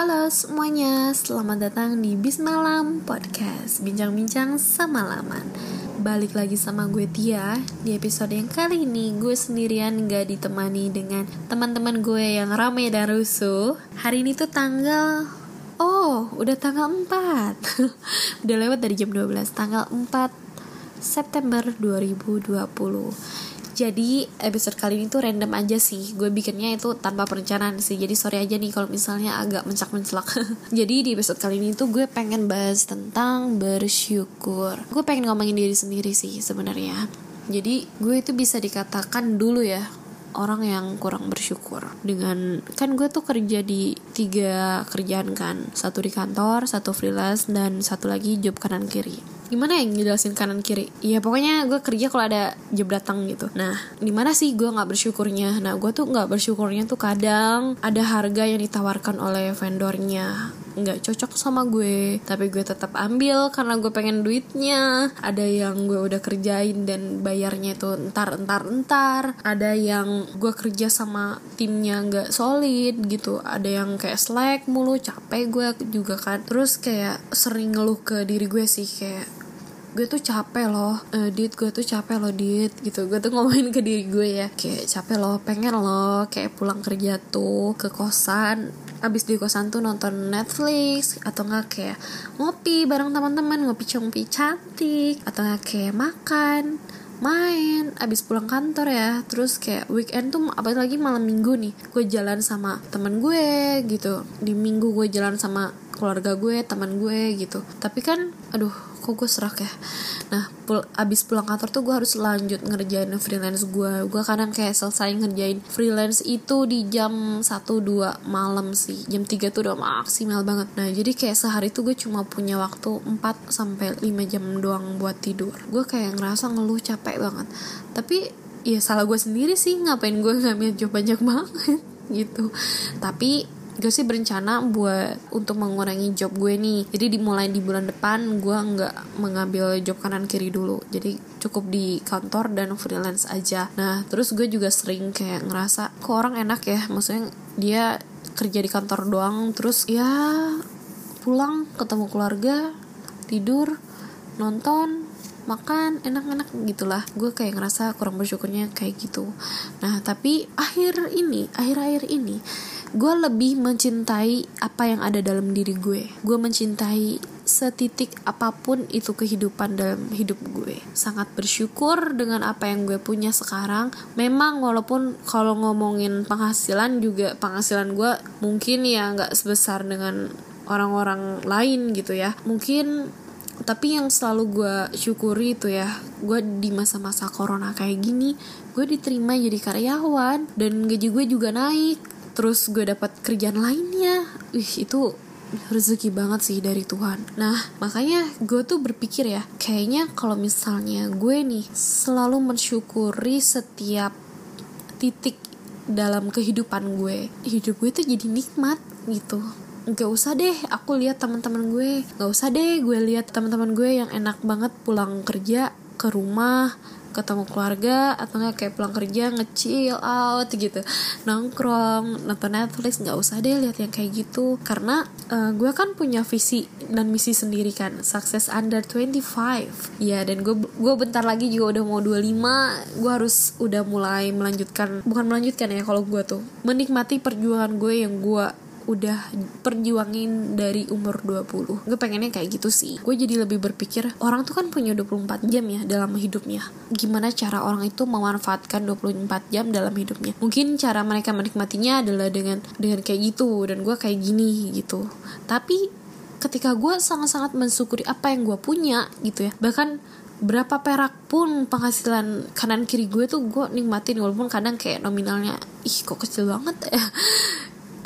Halo semuanya, selamat datang di Bis Malam Podcast Bincang-bincang sama laman Balik lagi sama gue Tia Di episode yang kali ini gue sendirian gak ditemani dengan teman-teman gue yang rame dan rusuh. Hari ini tuh tanggal Oh, udah tanggal 4 Udah lewat dari jam 12 Tanggal 4 September 2020 jadi episode kali ini tuh random aja sih. Gue bikinnya itu tanpa perencanaan sih. Jadi sorry aja nih kalau misalnya agak mencak mencelak jadi di episode kali ini tuh gue pengen bahas tentang bersyukur. Gue pengen ngomongin diri sendiri sih sebenarnya. Jadi gue itu bisa dikatakan dulu ya orang yang kurang bersyukur. Dengan kan gue tuh kerja di tiga kerjaan kan. Satu di kantor satu freelance dan satu lagi job kanan kiri gimana yang ngejelasin kanan kiri? Ya pokoknya gue kerja kalau ada job datang gitu. Nah di mana sih gue nggak bersyukurnya? Nah gue tuh nggak bersyukurnya tuh kadang ada harga yang ditawarkan oleh vendornya. Nggak cocok sama gue tapi gue tetap ambil karena gue pengen duitnya. Ada yang gue udah kerjain dan bayarnya itu entar entar entar. Ada yang gue kerja sama timnya nggak solid gitu. Ada yang kayak slack mulu capek gue juga kan. Terus kayak sering ngeluh ke diri gue sih kayak gue tuh capek loh uh, dit gue tuh capek loh dit gitu. Gue tuh ngomongin ke diri gue ya kayak capek loh pengen loh kayak pulang kerja tuh ke kosan. Abis di kosan tuh nonton Netflix atau nggak kayak ngopi bareng teman-teman ngopi congpi cantik atau nggak kayak makan main. Abis pulang kantor ya terus kayak weekend tuh apalagi malam minggu nih gue jalan sama temen gue gitu. Di minggu gue jalan sama keluarga gue teman gue gitu. Tapi kan aduh kok gue serak ya. Nah pul abis pulang kantor tuh gue harus lanjut ngerjain freelance gue gue kadang kayak selesai ngerjain freelance itu di jam 1-2 malam sih. Jam 3 tuh udah maksimal banget. Nah jadi kayak sehari tuh gue cuma punya waktu 4 sampai 5 jam doang buat tidur. Gue kayak ngerasa ngeluh capek banget. Tapi ya salah gue sendiri sih ngapain gue ngambil job banyak banget gitu. Tapi gue sih berencana buat untuk mengurangi job gue nih. Jadi dimulai di bulan depan gue nggak mengambil job kanan kiri dulu. Jadi cukup di kantor dan freelance aja. Nah terus gue juga sering kayak ngerasa kok orang enak ya? Maksudnya dia kerja di kantor doang terus ya pulang ketemu keluarga tidur nonton makan enak-enak gitulah. Gue kayak ngerasa kurang bersyukurnya kayak gitu. Nah tapi akhir ini akhir-akhir ini gue lebih mencintai apa yang ada dalam diri gue. Gue mencintai setitik apa pun itu kehidupan dalam hidup gue. Sangat bersyukur dengan apa yang gue punya sekarang. Memang walaupun kalau ngomongin penghasilan juga penghasilan gue mungkin ya nggak sebesar dengan orang-orang lain gitu ya. Mungkin tapi yang selalu gue syukuri itu ya gue di masa-masa corona kayak gini gue diterima jadi karyawan dan gaji gue juga naik terus gue dapat kerjaan lainnya ih itu rezeki banget sih dari Tuhan. Nah, makanya gue tuh berpikir ya, kayaknya kalau misalnya gue nih selalu mensyukuri setiap titik dalam kehidupan gue, hidup gue tuh jadi nikmat gitu. Gak usah deh aku lihat teman-teman gue, gak usah deh gue lihat teman-teman gue yang enak banget pulang kerja ke rumah ketemu keluarga atau nggak kayak pulang kerja ngecil out gitu. Nongkrong nonton Netflix nggak usah deh lihat yang kayak gitu. Karena uh, gue kan punya visi dan misi sendiri kan sukses under 25 ya dan gue gue bentar lagi juga udah mau 25 gue harus udah mulai melanjutkan bukan melanjutkan ya kalau gue tuh menikmati perjuangan gue yang gue udah perjuangin dari umur 20 gue pengennya kayak gitu sih. Gue jadi lebih berpikir orang tuh kan punya 24 jam ya dalam hidupnya. Gimana cara orang itu memanfaatkan 24 jam dalam hidupnya? Mungkin cara mereka menikmatinya adalah dengan dengan kayak gitu dan gue kayak gini gitu. Tapi ketika gue sangat-sangat mensyukuri apa yang gue punya gitu ya bahkan berapa perak pun penghasilan kanan kiri gue tuh gue nikmatin walaupun kadang kayak nominalnya ih kok kecil banget ya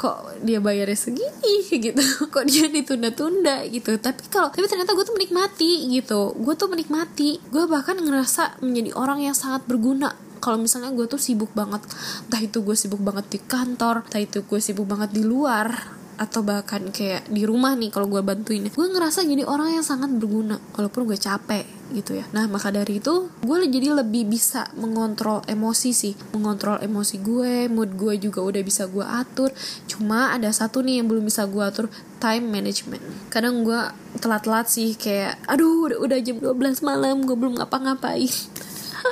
kok dia bayarnya segini gitu. Kok dia ditunda-tunda gitu. Tapi kalau tapi ternyata gue tuh menikmati gitu. Gue tuh menikmati. Gue bahkan ngerasa menjadi orang yang sangat berguna. Kalau misalnya gue tuh sibuk banget entah itu gue sibuk banget di kantor entah itu gue sibuk banget di luar atau bahkan kayak di rumah nih kalau gue bantuin. Gue ngerasa jadi orang yang sangat berguna walaupun gue capek gitu ya. Nah maka dari itu gue jadi lebih bisa mengontrol emosi sih. Mengontrol emosi gue mood gue juga udah bisa gue atur. Cuma ada satu nih yang belum bisa gue atur time management. Kadang gue telat-telat sih kayak aduh udah, udah jam 12 malam gue belum ngapa-ngapain.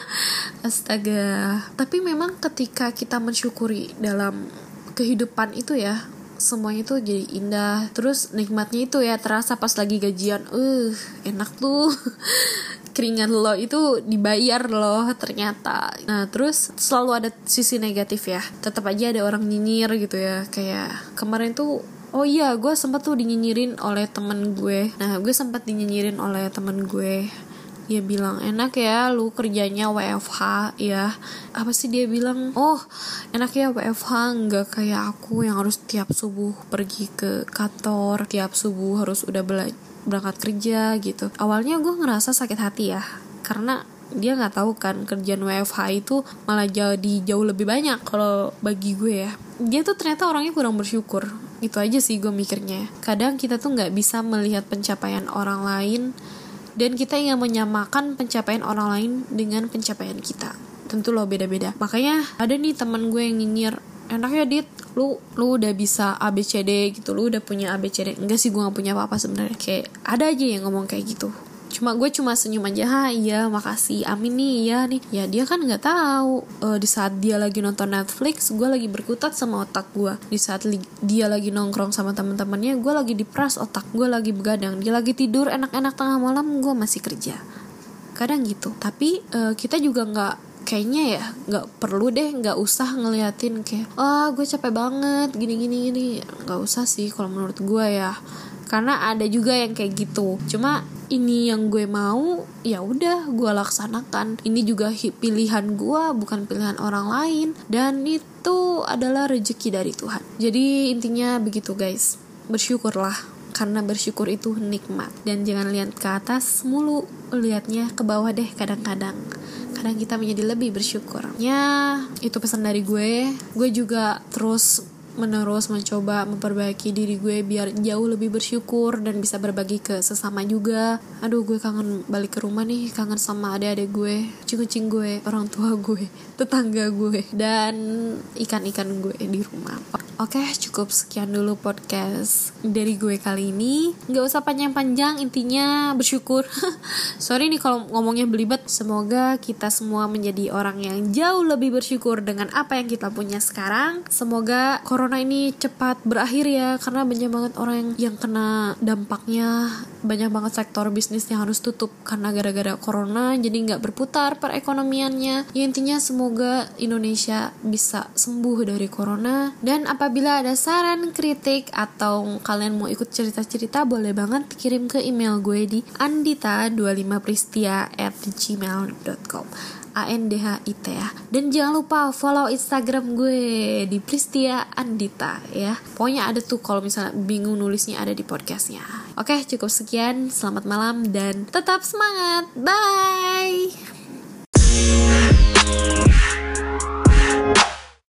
Astaga. Tapi memang ketika kita mensyukuri dalam kehidupan itu ya semuanya tuh jadi indah. Terus nikmatnya itu ya terasa pas lagi gajian. Uh enak tuh. Keringat lo itu dibayar loh ternyata. Nah terus selalu ada sisi negatif ya. Tetap aja ada orang nyinyir gitu ya. Kayak kemarin tuh Oh iya, gue sempat tuh dinyinyirin oleh temen gue. Nah, gue sempat dinyinyirin oleh temen gue dia bilang enak ya lu kerjanya WFH ya. Apa sih dia bilang? Oh enak ya WFH nggak kayak aku yang harus tiap subuh pergi ke kantor tiap subuh harus udah berangkat kerja gitu. Awalnya gue ngerasa sakit hati ya karena dia nggak tahu kan kerjaan WFH itu malah jadi jauh lebih banyak kalau bagi gue ya. Dia tuh ternyata orangnya kurang bersyukur itu aja sih gue mikirnya. Kadang kita tuh nggak bisa melihat pencapaian orang lain dan kita ingin menyamakan pencapaian orang lain dengan pencapaian kita. Tentu loh beda-beda. Makanya ada nih teman gue yang nyinyir enak ya dit lu lu udah bisa ABCD gitu lu udah punya ABCD enggak sih gue gak punya apa-apa sebenarnya. Kayak ada aja yang ngomong kayak gitu cuma gue cuma senyum aja ha iya makasih amin nih ya nih. Ya dia kan nggak tahu uh, di saat dia lagi nonton Netflix gue lagi berkutat sama otak gue. Di saat li dia lagi nongkrong sama teman-temannya gue lagi diperas otak gue lagi begadang. Dia lagi tidur enak-enak tengah malam gue masih kerja. Kadang gitu. Tapi uh, kita juga nggak kayaknya ya nggak perlu deh nggak usah ngeliatin kayak ah oh, gue capek banget gini gini gini. Nggak usah sih kalau menurut gue ya karena ada juga yang kayak gitu. Cuma ini yang gue mau ya udah gue laksanakan. Ini juga pilihan gue bukan pilihan orang lain. Dan itu adalah rezeki dari Tuhan. Jadi intinya begitu guys. Bersyukurlah karena bersyukur itu nikmat. Dan jangan lihat ke atas mulu lihatnya ke bawah deh kadang-kadang. Kadang kita menjadi lebih bersyukur. Ya itu pesan dari gue. Gue juga terus menerus mencoba memperbaiki diri gue biar jauh lebih bersyukur dan bisa berbagi ke sesama juga aduh gue kangen balik ke rumah nih kangen sama adik-adik gue kucing-kucing gue orang tua gue tetangga gue dan ikan-ikan gue di rumah Oke, cukup sekian dulu podcast dari gue kali ini. Gak usah panjang-panjang, intinya bersyukur. Sorry nih kalau ngomongnya belibet. Semoga kita semua menjadi orang yang jauh lebih bersyukur dengan apa yang kita punya sekarang. Semoga ini cepat berakhir ya, karena banyak banget orang yang, kena dampaknya. Banyak banget sektor bisnis yang harus tutup karena gara-gara corona, jadi nggak berputar perekonomiannya. Ya intinya semoga Indonesia bisa sembuh dari corona dan apa Apabila ada saran, kritik, atau kalian mau ikut cerita-cerita, boleh banget kirim ke email gue di andita25pristia at gmail.com A N D H I T ya. Dan jangan lupa follow Instagram gue di Pristia Andita ya. Pokoknya ada tuh kalau misalnya bingung nulisnya ada di podcastnya. Oke, cukup sekian. Selamat malam dan tetap semangat. Bye.